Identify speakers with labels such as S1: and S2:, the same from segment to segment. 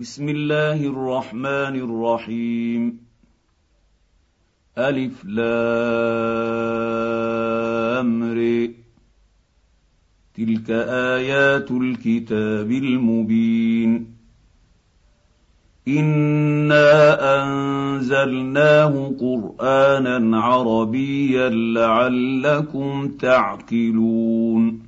S1: بسم الله الرحمن الرحيم. ألف لام تلك آيات الكتاب المبين. إنا أنزلناه قرآنا عربيا لعلكم تعقلون.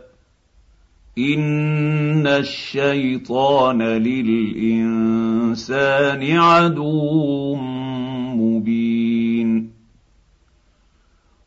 S1: ان الشيطان للانسان عدو مبين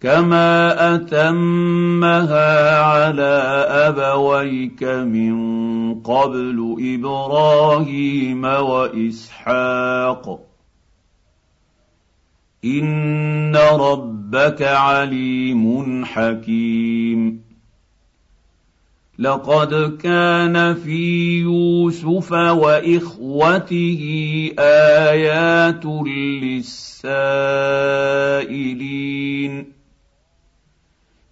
S1: كما اتمها على ابويك من قبل إبراهيم واسحاق ان ربك عليم حكيم. لقد كان في يوسف واخوته ايات للسائلين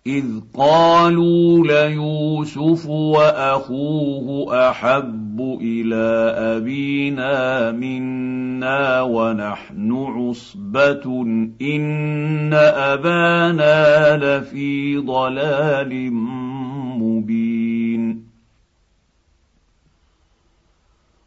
S1: اذ قالوا ليوسف واخوه احب إلى ابينا منا ونحن عصبه ان ابانا لفي ضلال مبين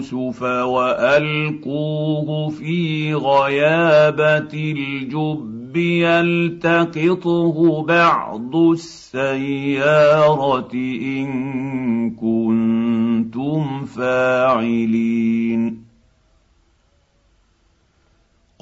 S1: يوسف وألقوه في غيابة الجب يلتقطه بعض السيارة إن كنتم فاعلين.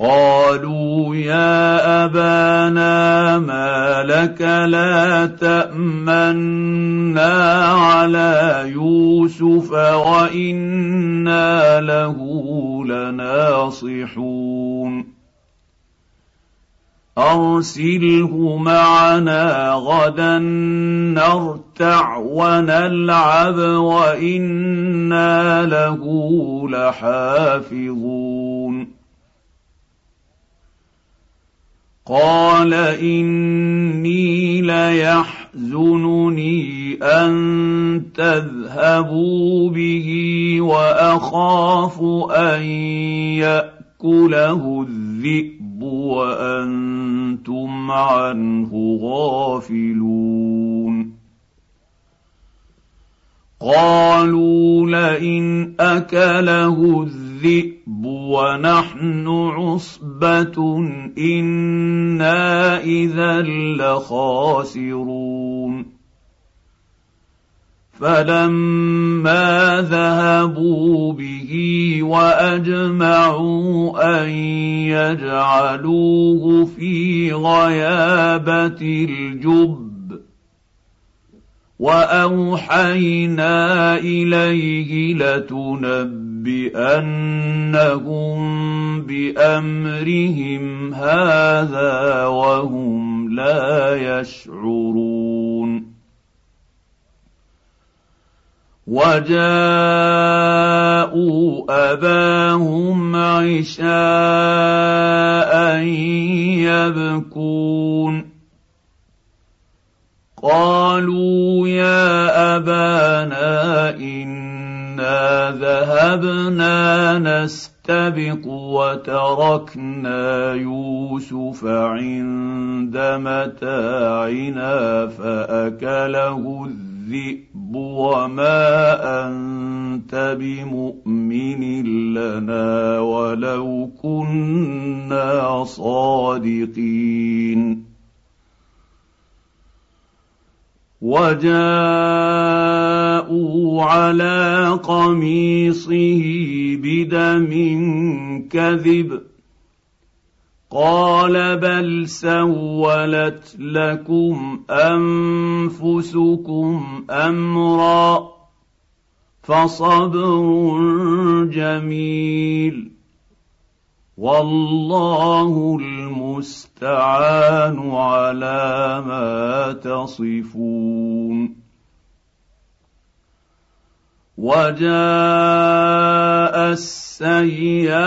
S1: قالوا يا أبانا ما لك لا تأمنا على يوسف وإنا له لناصحون. أرسله معنا غدا نرتع ونلعب وإنا له لحافظون. قال إني ليحزنني أن تذهبوا به وأخاف أن يأكله الذئب وأنتم عنه غافلون. قالوا لئن أكله الذئب ونحن عصبه أنا اذا لخاسرون فلما ذهبوا به واجمعوا ان يجعلوه في غيابه الجب واوحينا اليه لتنبئنهم بأمرهم هذا وهم لا يشعرون. وجاءوا أباهم عشاء يبكون. قالوا يا أبانا انا ذهبنا نستبق وتركنا يوسف عند متاعنا فاكله الذئب وما انت بمؤمن لنا ولو كنا صادقين وجاءوا على قميصه بدم كذب. قال بل سولت لكم أنفسكم أمرا فصبر جميل. والله المستعان على ما تصفون. وجاء السيارة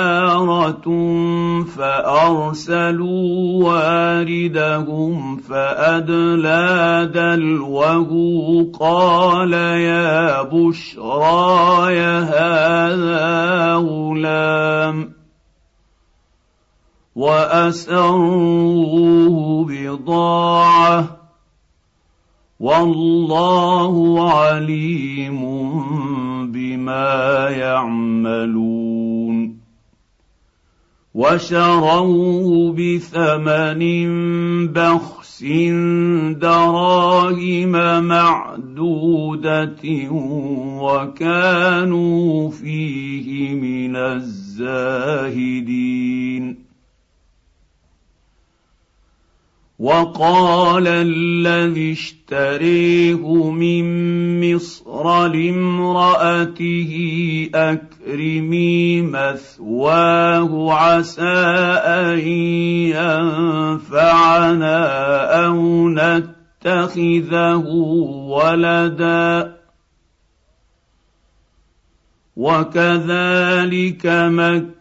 S1: فأرسلوا واردهم فأدلى دلوه قال يا بشرى هذا غلام. وأسروه بضاعة. والله عليم بما يعملون. وشروه بثمن بخس دراهم معدودة وكانوا فيه من الزاهدين. وقال الذي اشتريه من مصر لامرأته أكرمي مثواه عسى أن ينفعنا أو نتخذه ولدا. وكذلك مكه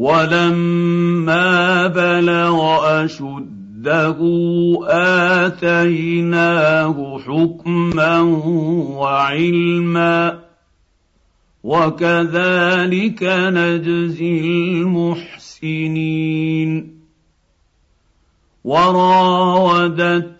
S1: ولما بلغ أشده آتيناه حكما وعلما وكذلك نجزي المحسنين. وراودته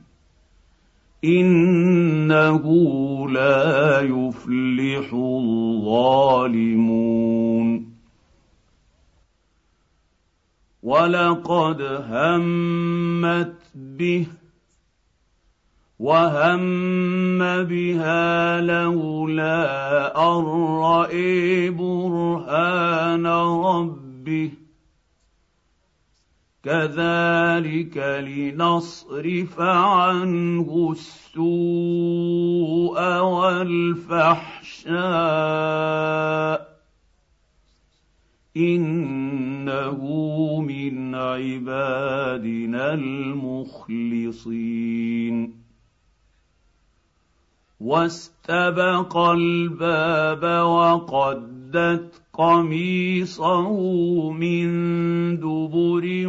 S1: إنه لا يفلح الظالمون. ولقد همت به وهم بها لولا أن رأي برهان ربه. كذلك لنصرف عنه السوء والفحشاء. إنه من عبادنا المخلصين. واستبق الباب وقدت قميصه من دبر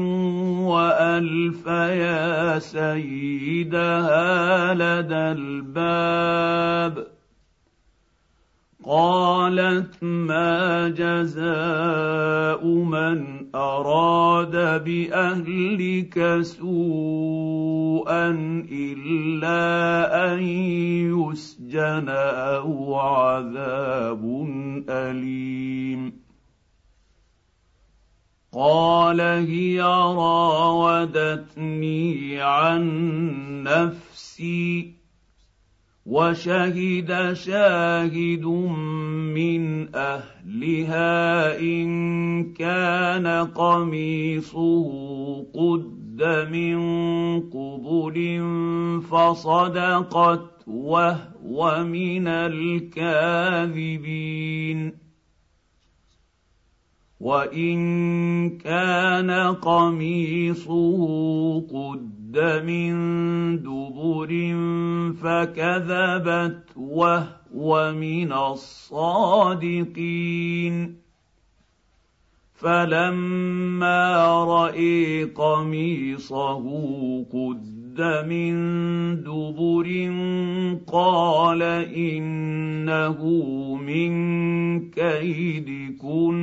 S1: وألف يا سيدها لدى الباب. قالت ما جزاء من أراد بأهلك سوءا إلا أن يسجن أو عذاب أليم. قال هي راودتني عن نفسي وشهد شاهد من أهلها إن كان قميصه قد من قبل فصدقت وهو من الكاذبين. وإن كان قميصه قد من دبر فكذبت وهو من الصادقين فلما راي قميصه قد من دبر قال انه من كيدكن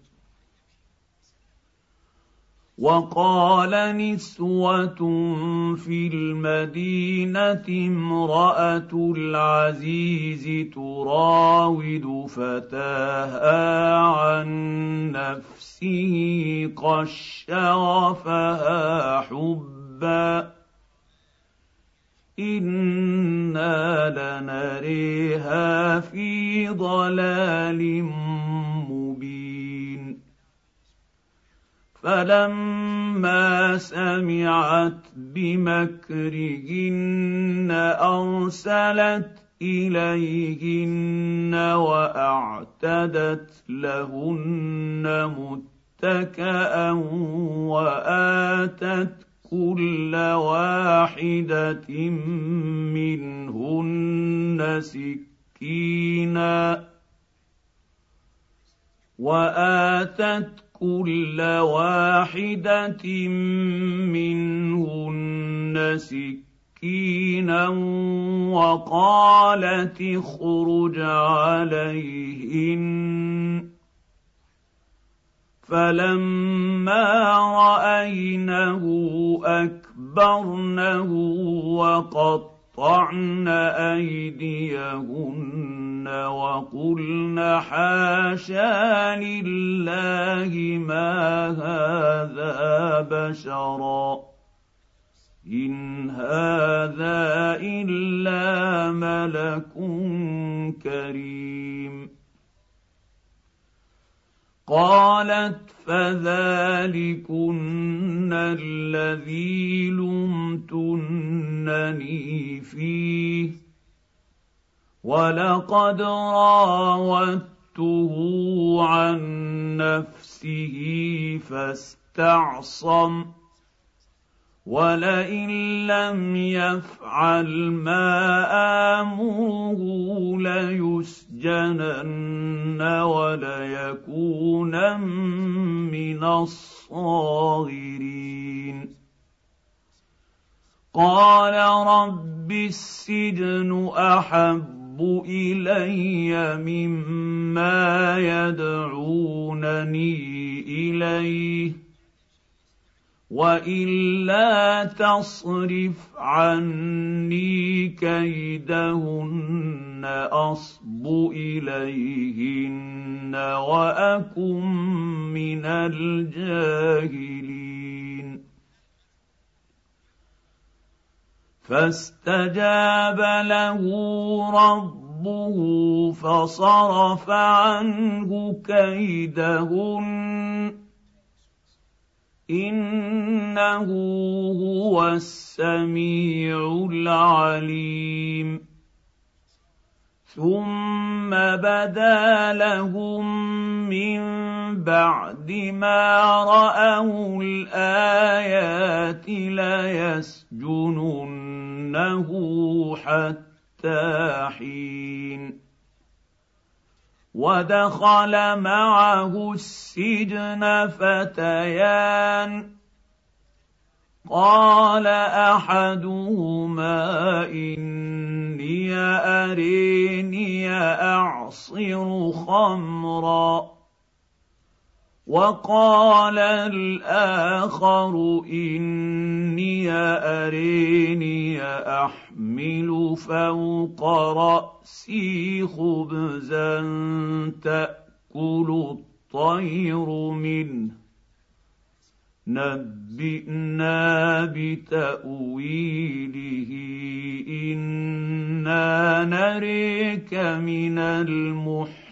S1: وقال نسوة في المدينة امرأة العزيز تراود فتاها عن نفسه قد شغفها حبا. إنا لنريها في ضلال فلما سمعت بمكرهن أرسلت إليهن وأعتدت لهن متكئا وآتت كل واحدة منهن سكينا وآتت كل واحدة منهن سكينا وقالت اخرج عليهن. فلما رأينه أكبرنه وقطعن أيديهن وقلن حاشا لله ما هذا بشرا. إن هذا إلا ملك كريم. قالت فذلكن الذي لمتنني فيه. ولقد راودته عن نفسه فاستعصم ولئن لم يفعل ما امره ليسجنن وليكون من الصاغرين قال رب السجن احب احب الي مما يدعونني اليه والا تصرف عني كيدهن اصب اليهن واكن من الجاهلين فاستجاب له رب ربه فصرف عنه كيدهن. إنه هو السميع العليم. ثم بدا لهم من بعد ما رأوا الآيات ليسجننه حتى حين ودخل معه السجن فتيان قال احدهما اني اريني اعصر خمرا وقال الآخر إني أريني أحمل فوق رأسي خبزا تأكل الطير منه. نبئنا بتأويله إنا نريك من المحسنين.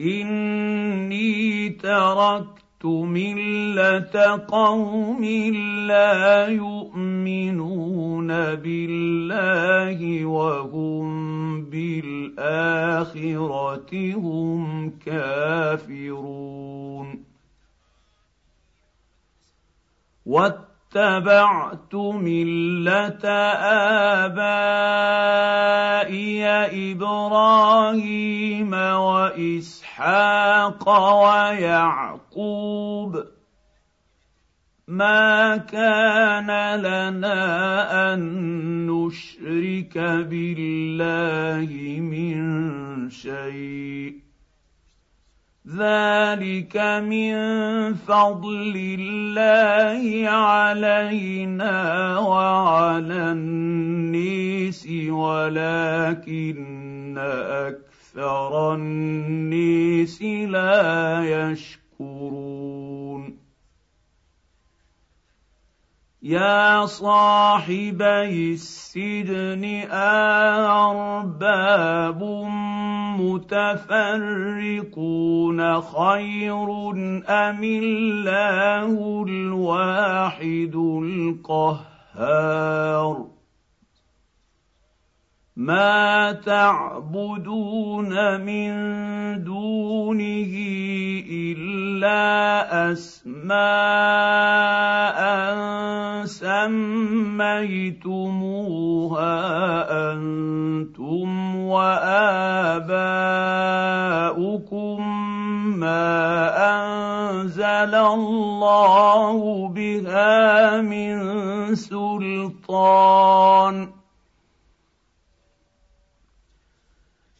S1: اني تركت مله قوم لا يؤمنون بالله وهم بالاخره هم كافرون اتبعت مله ابائي إبراهيم واسحاق ويعقوب ما كان لنا ان نشرك بالله من شيء ذلك من فضل الله علينا وعلى النيس ولكن أكثر النيس لا يشكرون يا صاحبي السجن ارباب متفرقون خير ام الله الواحد القهار ما تعبدون من دونه الا اسماء سميتموها أنتم واباؤكم ما انزل الله بها من سلطان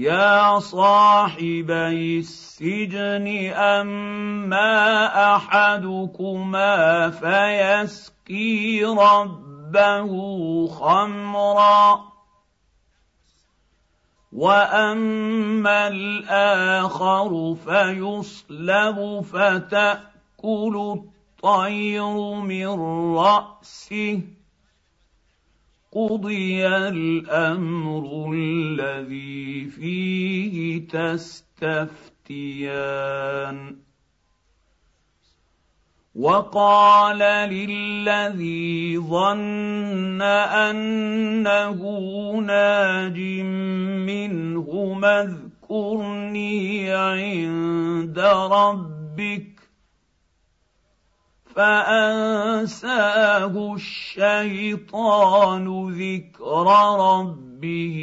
S1: يا صاحبي السجن أما أحدكما فيسقي ربه خمرا. وأما الآخر فيصلب فتأكل الطير من رأسه. قضي الامر الذي فيه تستفتيان وقال للذي ظن انه ناج منه اذكرني عند ربك فأنساه الشيطان ذكر ربه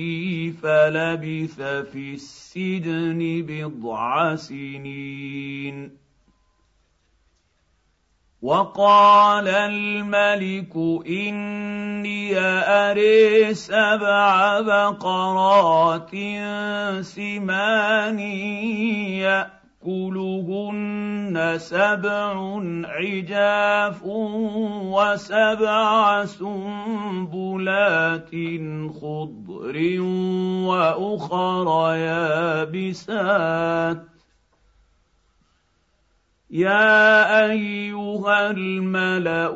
S1: فلبث في السجن بضع سنين. وقال الملك إني اري سبع بقرات سمان يأكلهن سبع عجاف وسبع سنبلات خضر وأخر يابسات. يا أيها الملأ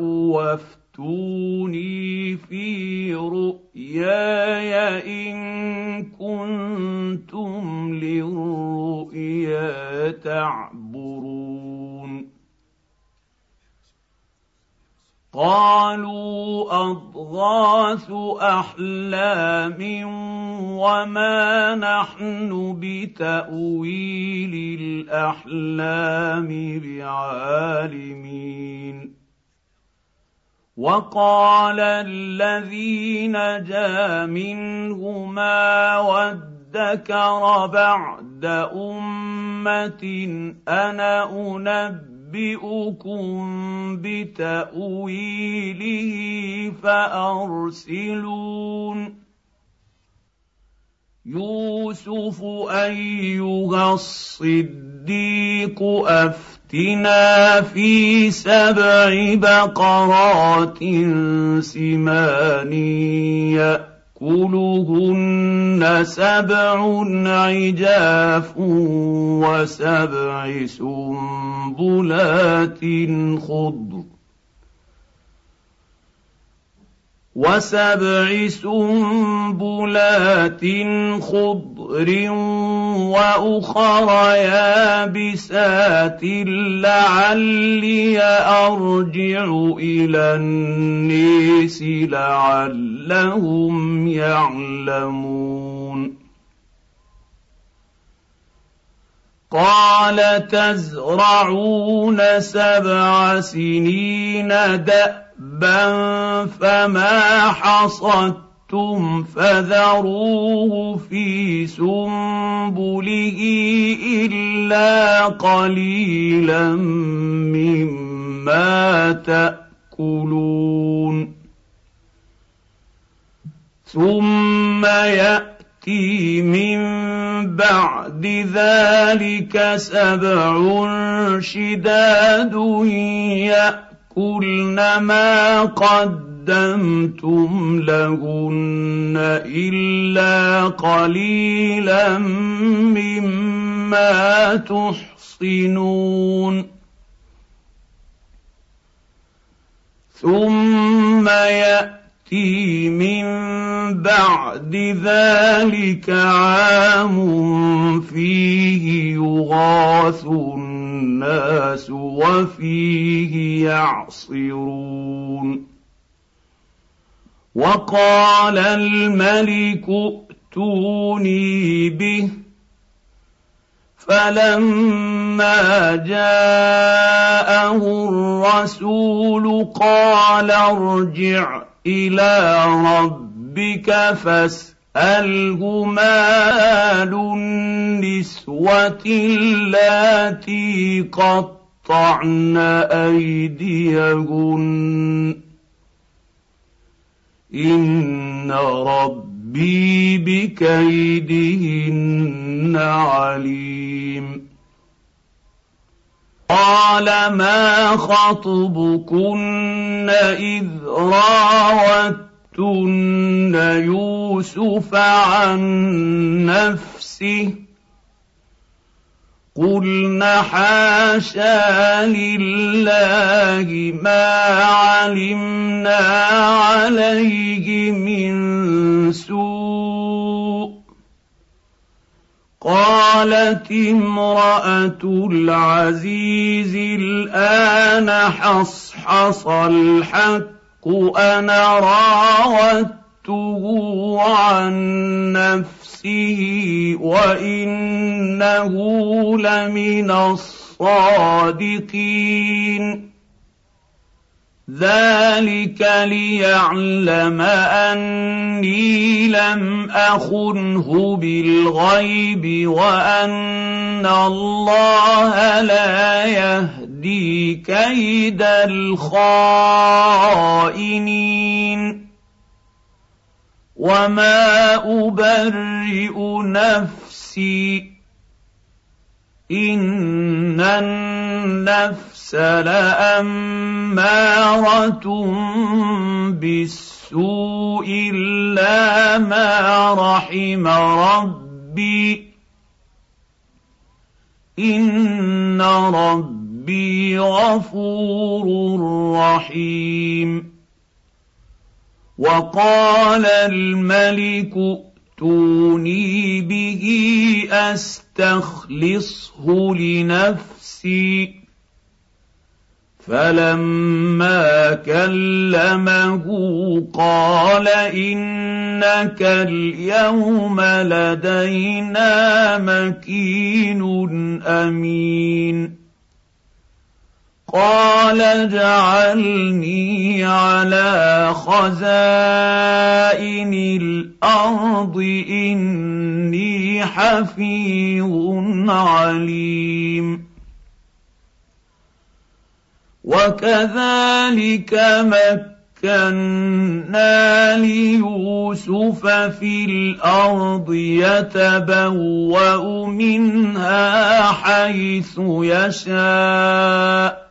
S1: وافتوني في رؤياي إن كنتم للرؤيا تعبرون. قالوا أضغاث أحلام وما نحن بتأويل الأحلام بعالمين. وقال الذي نجا منهما وادكر بعد أمة أنا انبئ أنبئكم بتأويله فأرسلون. يوسف أيها الصديق افتنا في سبع بقرات سمان ياكلهن سبع عجاف وسبع سنبلات خضر وسبع سنبلات خضر وأخر يابسات لعلي أرجع إلى النيس لعلهم يعلمون. قال تزرعون سبع سنين دأبا فما حصدتم فذروه في سنبله الا قليلا مما تاكلون ثم ياتي من بعد ذلك سبع شداد يأتي ياكلن ما قدمتم لهن إلا قليلا مما تحصنون. ثم يأتي من بعد ذلك عام فيه يغاث الناس وفيه يعصرون. وقال الملك ائتوني به. فلما جاءه الرسول قال ارجع إلى ربك فاسال اساله مال النسوة اللاتي قطعن أيديهن. ان ربي بكيدهن عليم. قال ما خطبكن اذ راوت يؤتون يوسف عن نفسه قلنا حاشا لله ما علمنا عليه من سوء. قالت امرأة العزيز الآن حصحص الحق أنا راودته عن نفسه وإنه لمن الصادقين. ذلك ليعلم أني لم أخنه بالغيب وأن الله لا يهدي كيد الخائنين. وما ابرئ نفسي ان النفس لاماره بالسوء الا ما رحم ربي ان ربي غفور رحيم وقال الملك ائتوني به أستخلصه لنفسي. فلما كلمه قال إنك اليوم لدينا مكين أمين. قال اجعلني على خزائن الأرض إني حفيظ عليم. وكذلك مكنا ليوسف في الأرض يتبوأ منها حيث يشاء.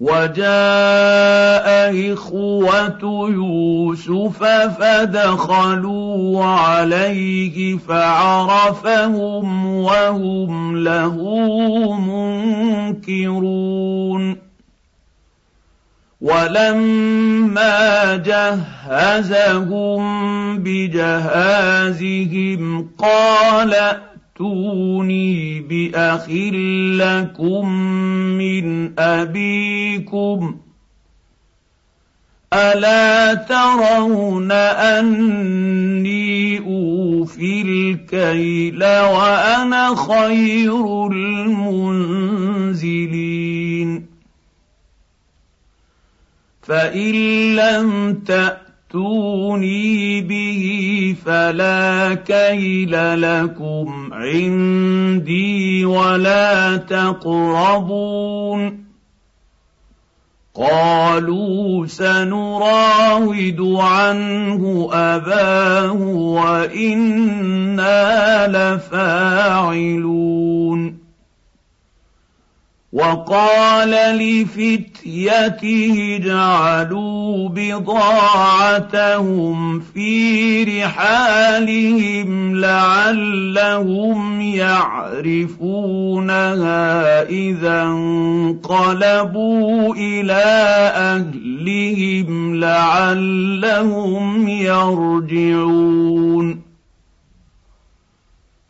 S1: وجاء إخوة يوسف فدخلوا عليه فعرفهم وهم له منكرون. ولما جهزهم بجهازهم قال ائتوني بأخ لكم من أبيكم. ألا ترون أني أوفي الكيل وأنا خير المنزلين. فإن لم تأتوا ائتوني به فلا كيل لكم عندي ولا تقربون قالوا سنراود عنه اباه وأنا لفاعلون وقال لفتيته اجعلوا بضاعتهم في رحالهم لعلهم يعرفونها إذا انقلبوا إلى أهلهم لعلهم يرجعون.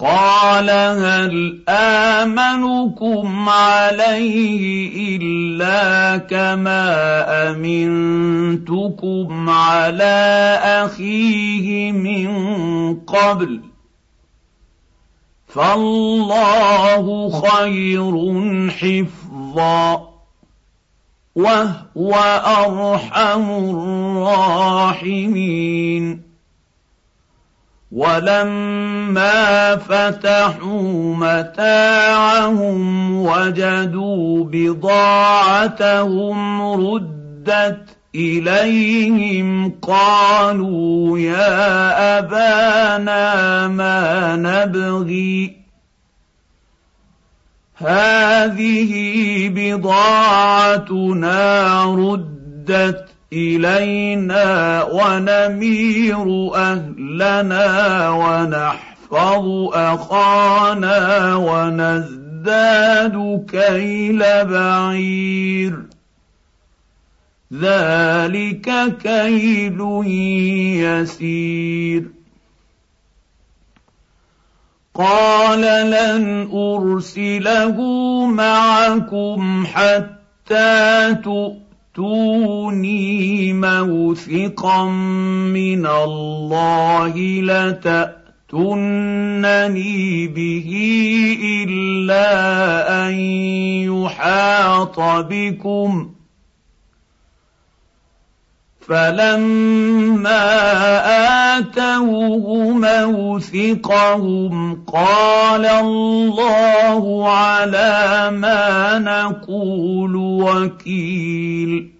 S1: قال هل آمنكم عليه إلا كما أمنتكم على أخيه من قبل فالله خير حفظا وهو أرحم الراحمين ولما فتحوا متاعهم وجدوا بضاعتهم ردت إليهم قالوا يا أبانا ما نبغي هذه بضاعتنا ردت إلينا ونمير أهلنا ونحفظ أخانا ونزداد كيل بعير. ذلك كيل يسير. قال لن أرسله معكم حتى تؤتوني موثقا من الله لتاتونني به الا ان يحاط بكم فلما اتوه موثقهم قال الله على ما نقول وكيل.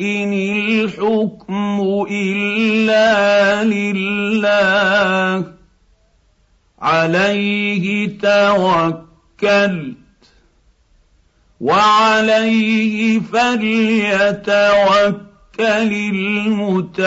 S1: إن الحكم إلا لله. عليه توكلت وعليه فليتوكل المتوكلون.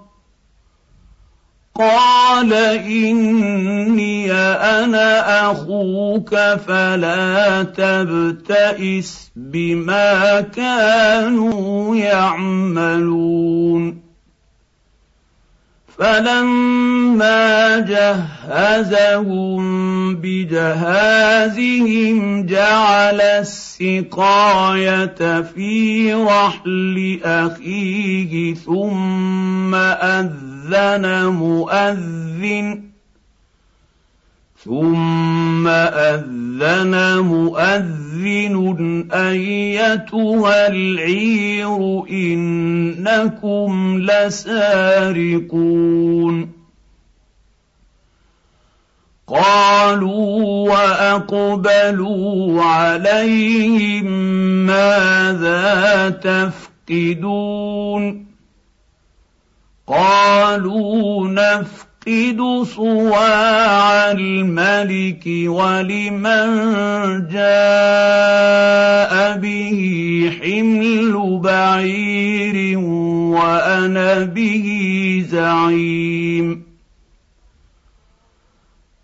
S1: قال إني أنا أخوك فلا تبتئس بما كانوا يعملون. فلما جهزهم بجهازهم جعل السقاية في رحل أخيه ثم أذن مؤذن ثم اذن مؤذن ايتها العير انكم لسارقون قالوا واقبلوا عليهم ماذا تفقدون قالوا نفقد يفقد صواع الملك ولمن جاء به حمل بعير وأنا به زعيم.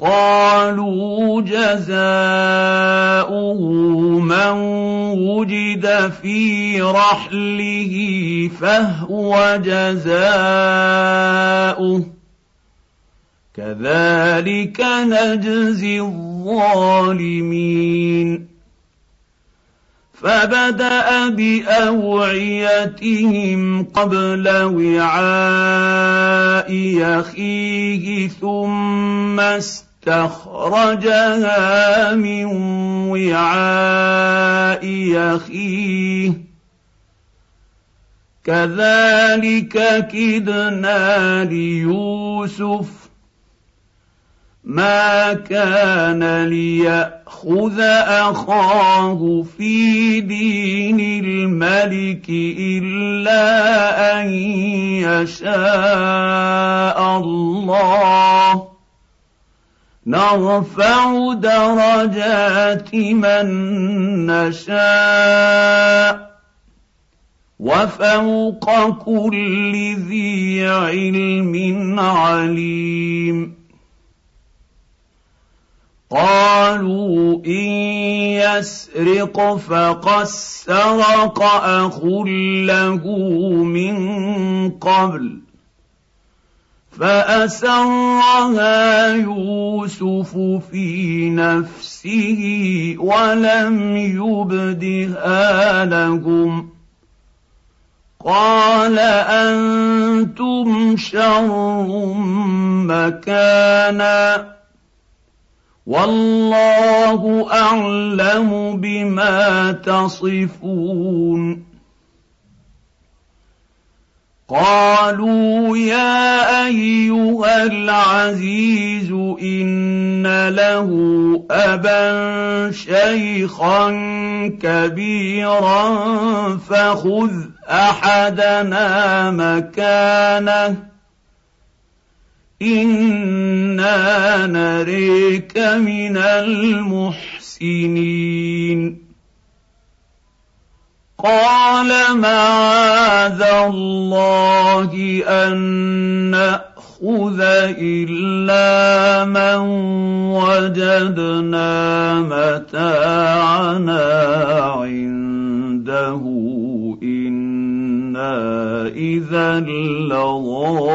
S1: قالوا جزاؤه من وجد في رحله فهو جزاؤه. كذلك نجزي الظالمين. فبدأ بأوعيتهم قبل وعاء يخيه ثم استخرجها من وعاء يخيه كذلك كدنا ليوسف ما كان ليأخذ أخاه في دين الملك إلا أن يشاء الله. نرفع درجات من نشاء وفوق كل ذي علم عليم قالوا ان يسرق فقد سرق اخ له من قبل فأسرها يوسف في نفسه ولم يبدها لهم. قال أنتم شر مكانا. والله أعلم بما تصفون. قالوا يا أيها العزيز إن له أبا شيخا كبيرا فخذ أحدنا مكانه. إنا نريك من المحسنين. قال معاذ الله أن نأخذ إلا من وجدنا متاعنا عنده. إنا إذا لظالمون.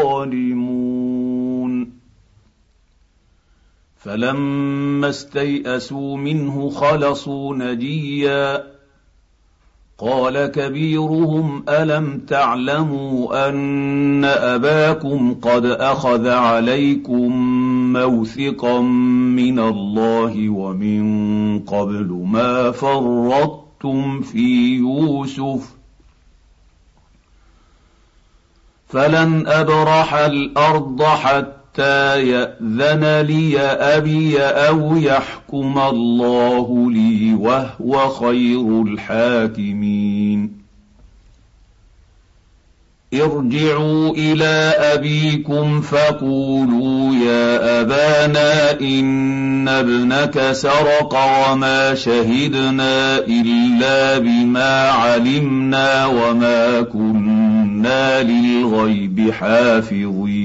S1: فلما استيئسوا منه خلصوا نجيا. قال كبيرهم ألم تعلموا أن أباكم قد أخذ عليكم موثقا من الله ومن قبل ما فرطتم في يوسف فلن أبرح الأرض حتى حتى يأذن لي أبي أو يحكم الله لي وهو خير الحاكمين. ارجعوا إلى أبيكم فقولوا يا أبانا إن ابنك سرق وما شهدنا إلا بما علمنا وما كنا للغيب حافظين.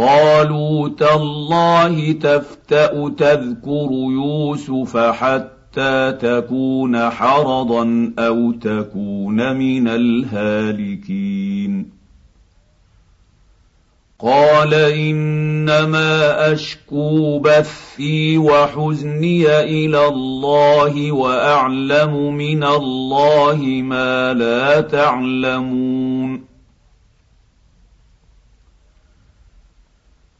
S1: قالوا تالله تفتأ تذكر يوسف حتى تكون حرضا أو تكون من الهالكين. قال إنما أشكو بثي وحزني إلى الله وأعلم من الله ما لا تعلمون.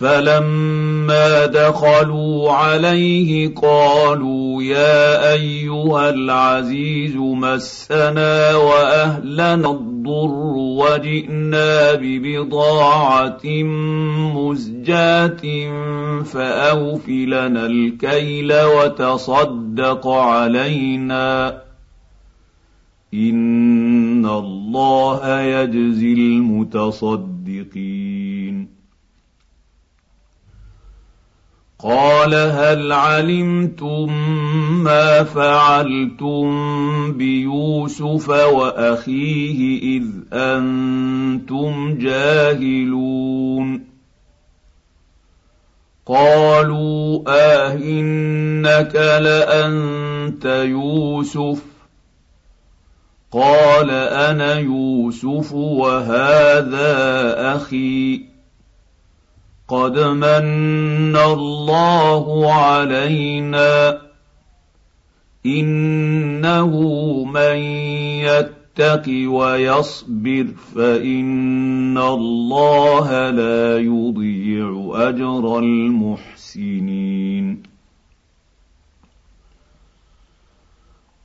S1: فلما دخلوا عليه قالوا يا أيها العزيز مسنا وأهلنا الضر وجئنا ببضاعة مزجاة فاوف لنا الكيل وتصدق علينا. إن الله يجزي المتصدقين قال هل علمتم ما فعلتم بيوسف وأخيه إذ أنتم جاهلون؟ قالوا آه انك لأنت يوسف. قال أنا يوسف وهذا أخي. قد من الله علينا إنه من يتق ويصبر فإن الله لا يضيع أجر المحسنين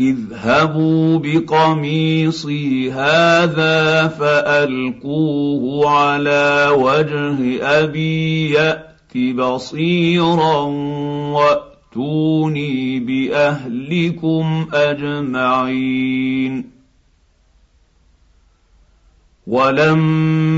S1: اذهبوا بقميصي هذا فألقوه على وجه أبي يأت بصيرا وأتوني بأهلكم أجمعين. ولما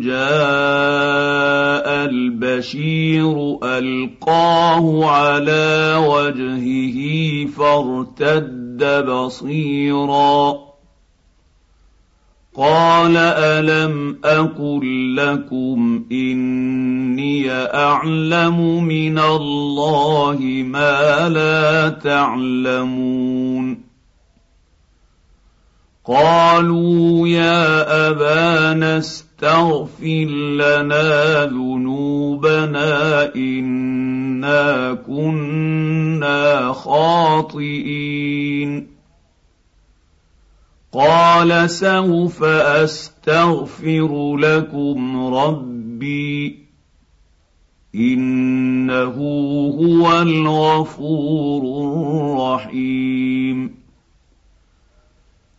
S1: جاء البشير ألقاه على وجهه فارتد بصيرا. قال ألم أقل لكم إني أعلم من الله ما لا تعلمون. قالوا يا أبانا استغفر لنا ذنوبنا إنا كنا خاطئين. قال سوف أستغفر لكم ربي إنه هو الغفور الرحيم.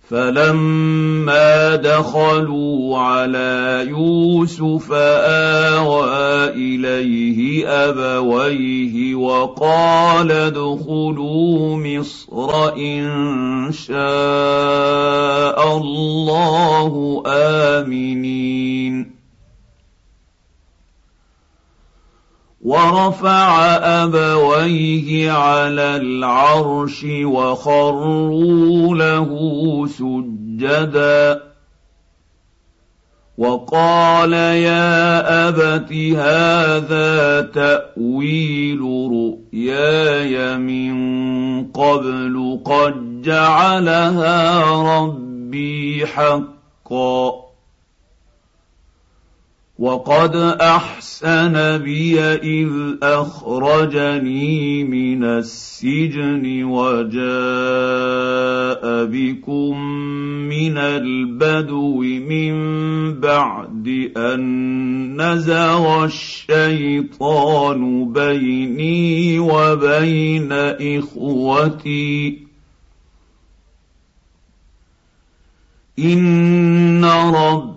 S1: فلما دخلوا على يوسف آوى إليه أبويه وقال ادخلوا مصر إن شاء الله آمنين. ورفع أبويه على العرش وخروا له سجدا. وقال يا أبت هذا تأويل رؤياي من قبل قد جعلها ربي حقا. وقد احسن بي اذ اخرجني من السجن وجاء بكم من البدو من بعد ان نزغ الشيطان بيني وبين اخوتي ان رب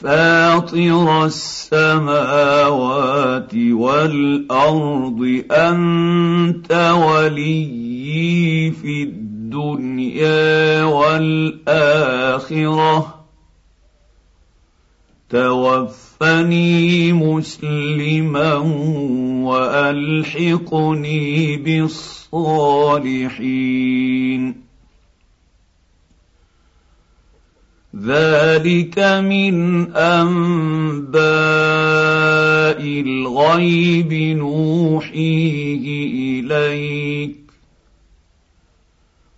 S1: فاطر السماوات والأرض أنت وليي في الدنيا والآخرة. توفني مسلما وألحقني بالصالحين. ذلك من انباء الغيب نوحيه اليك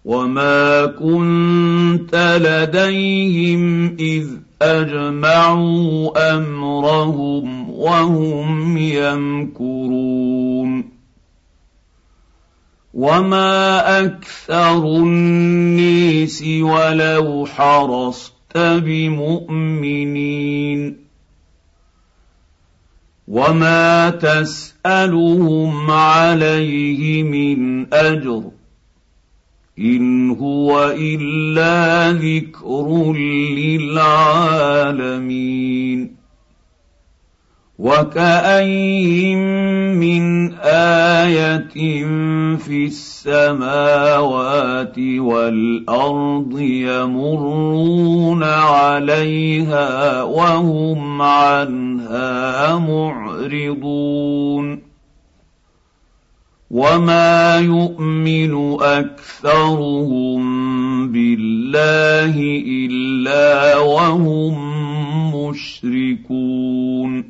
S1: وما كنت لديهم اذ اجمعوا امرهم وهم يمكرون وما أكثر النيس ولو حرصت بمؤمنين. وما تسألهم عليه من أجر إن هو إلا ذكر للعالمين. وكاين من إيه في السماوات والارض يمرون عليها وهم عنها معرضون وما يؤمن اكثرهم بالله الا وهم مشركون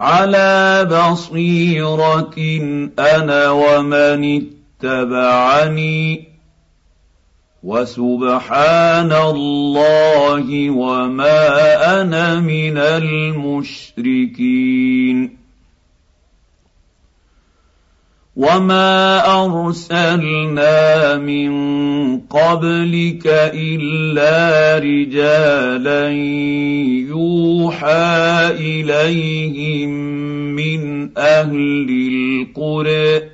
S1: على بصيرة أنا ومن اتبعني وسبحان الله وما أنا من المشركين. وما ارسلنا من قبلك الا رجالا يوحى اليهم من أهل القرى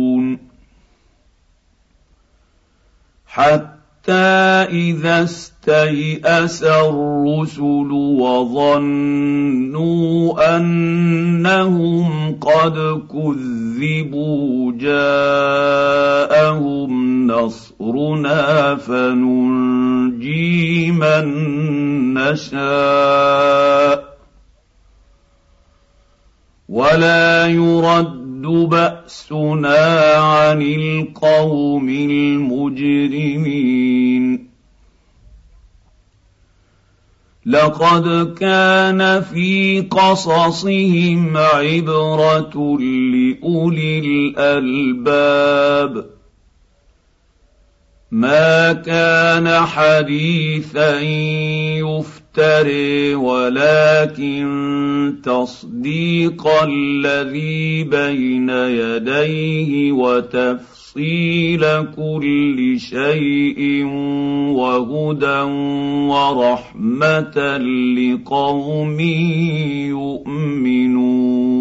S1: حتى إذا استيأس الرسل وظنوا أنهم قد كذبوا جاءهم نصرنا فننجي من نشاء. ولا يرد باسنا عن القوم المجرمين. لقد كان في قصصهم عبره لاولي الالباب. ما كان حديثا يفتري ولكن تصديق الذي بين يديه وتفصيل كل شيء وهدى ورحمة لقوم يؤمنون.